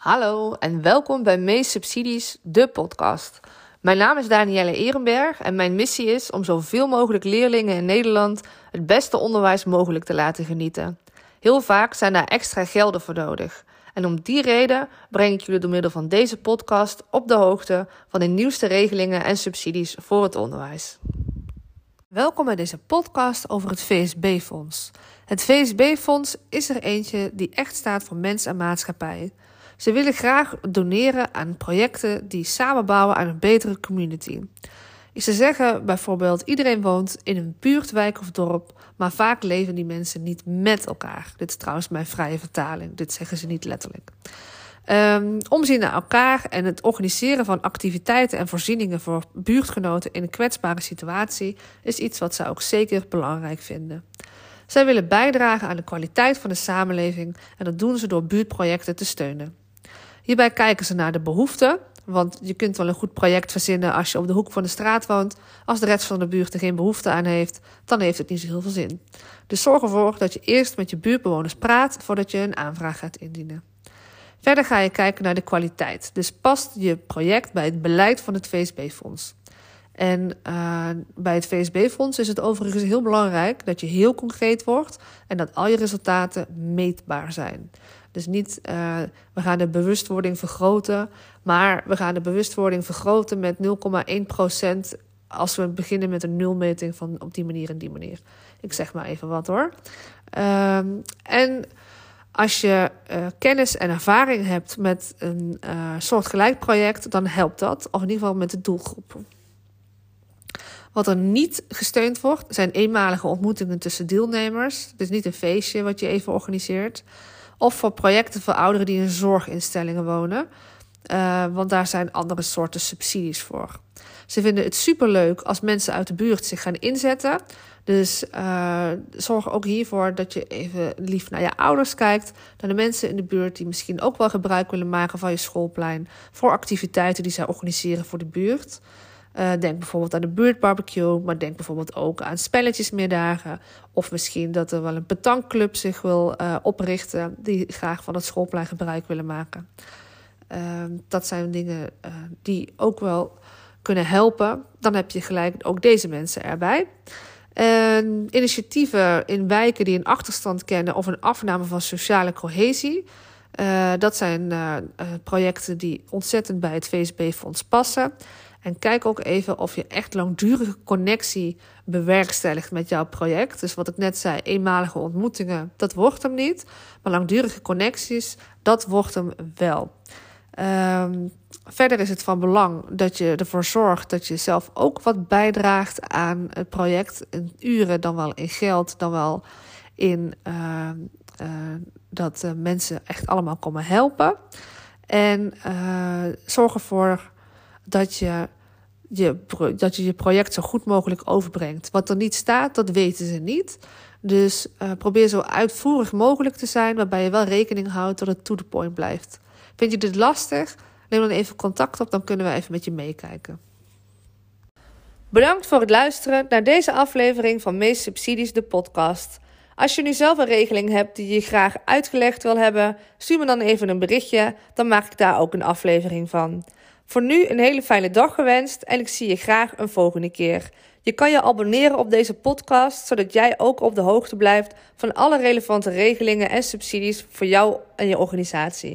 Hallo en welkom bij Mees Subsidies, de podcast. Mijn naam is Danielle Ehrenberg en mijn missie is om zoveel mogelijk leerlingen in Nederland het beste onderwijs mogelijk te laten genieten. Heel vaak zijn daar extra gelden voor nodig. En om die reden breng ik jullie door middel van deze podcast op de hoogte van de nieuwste regelingen en subsidies voor het onderwijs. Welkom bij deze podcast over het VSB-fonds. Het VSB-fonds is er eentje die echt staat voor mens en maatschappij. Ze willen graag doneren aan projecten die samenbouwen aan een betere community. Ze zeggen bijvoorbeeld: iedereen woont in een buurtwijk of dorp, maar vaak leven die mensen niet met elkaar. Dit is trouwens mijn vrije vertaling, dit zeggen ze niet letterlijk. Um, omzien naar elkaar en het organiseren van activiteiten en voorzieningen voor buurtgenoten in een kwetsbare situatie is iets wat ze ook zeker belangrijk vinden. Zij willen bijdragen aan de kwaliteit van de samenleving en dat doen ze door buurtprojecten te steunen. Hierbij kijken ze naar de behoeften, want je kunt wel een goed project verzinnen als je op de hoek van de straat woont. Als de rest van de buurt er geen behoefte aan heeft, dan heeft het niet zo heel veel zin. Dus zorg ervoor dat je eerst met je buurtbewoners praat voordat je een aanvraag gaat indienen. Verder ga je kijken naar de kwaliteit. Dus past je project bij het beleid van het VSB-fonds. En uh, bij het VSB-fonds is het overigens heel belangrijk dat je heel concreet wordt en dat al je resultaten meetbaar zijn. Dus niet uh, we gaan de bewustwording vergroten, maar we gaan de bewustwording vergroten met 0,1% als we beginnen met een nulmeting van op die manier en die manier. Ik zeg maar even wat hoor. Um, en als je uh, kennis en ervaring hebt met een uh, soortgelijk project, dan helpt dat, of in ieder geval met de doelgroep. Wat er niet gesteund wordt, zijn eenmalige ontmoetingen tussen deelnemers. Dus niet een feestje wat je even organiseert. Of voor projecten voor ouderen die in zorginstellingen wonen. Uh, want daar zijn andere soorten subsidies voor. Ze vinden het superleuk als mensen uit de buurt zich gaan inzetten. Dus uh, zorg ook hiervoor dat je even lief naar je ouders kijkt. Naar de mensen in de buurt die misschien ook wel gebruik willen maken van je schoolplein. Voor activiteiten die zij organiseren voor de buurt. Uh, denk bijvoorbeeld aan de buurtbarbecue, maar denk bijvoorbeeld ook aan spelletjesmiddagen. Of misschien dat er wel een petankclub zich wil uh, oprichten die graag van het schoolplein gebruik willen maken. Uh, dat zijn dingen die ook wel kunnen helpen. Dan heb je gelijk ook deze mensen erbij. En initiatieven in wijken die een achterstand kennen of een afname van sociale cohesie. Uh, dat zijn uh, projecten die ontzettend bij het VSB-fonds passen. En kijk ook even of je echt langdurige connectie bewerkstelligt met jouw project. Dus wat ik net zei, eenmalige ontmoetingen, dat wordt hem niet. Maar langdurige connecties, dat wordt hem wel. Um, verder is het van belang dat je ervoor zorgt dat je zelf ook wat bijdraagt aan het project. In uren, dan wel in geld, dan wel in uh, uh, dat uh, mensen echt allemaal komen helpen. En zorg ervoor dat je je, dat je je project zo goed mogelijk overbrengt. Wat er niet staat, dat weten ze niet. Dus probeer zo uitvoerig mogelijk te zijn, waarbij je wel rekening houdt dat het to the point blijft. Vind je dit lastig? Neem dan even contact op, dan kunnen we even met je meekijken. Bedankt voor het luisteren naar deze aflevering van Meest Subsidies, de podcast. Als je nu zelf een regeling hebt die je graag uitgelegd wil hebben, stuur me dan even een berichtje, dan maak ik daar ook een aflevering van. Voor nu een hele fijne dag gewenst en ik zie je graag een volgende keer. Je kan je abonneren op deze podcast, zodat jij ook op de hoogte blijft van alle relevante regelingen en subsidies voor jou en je organisatie.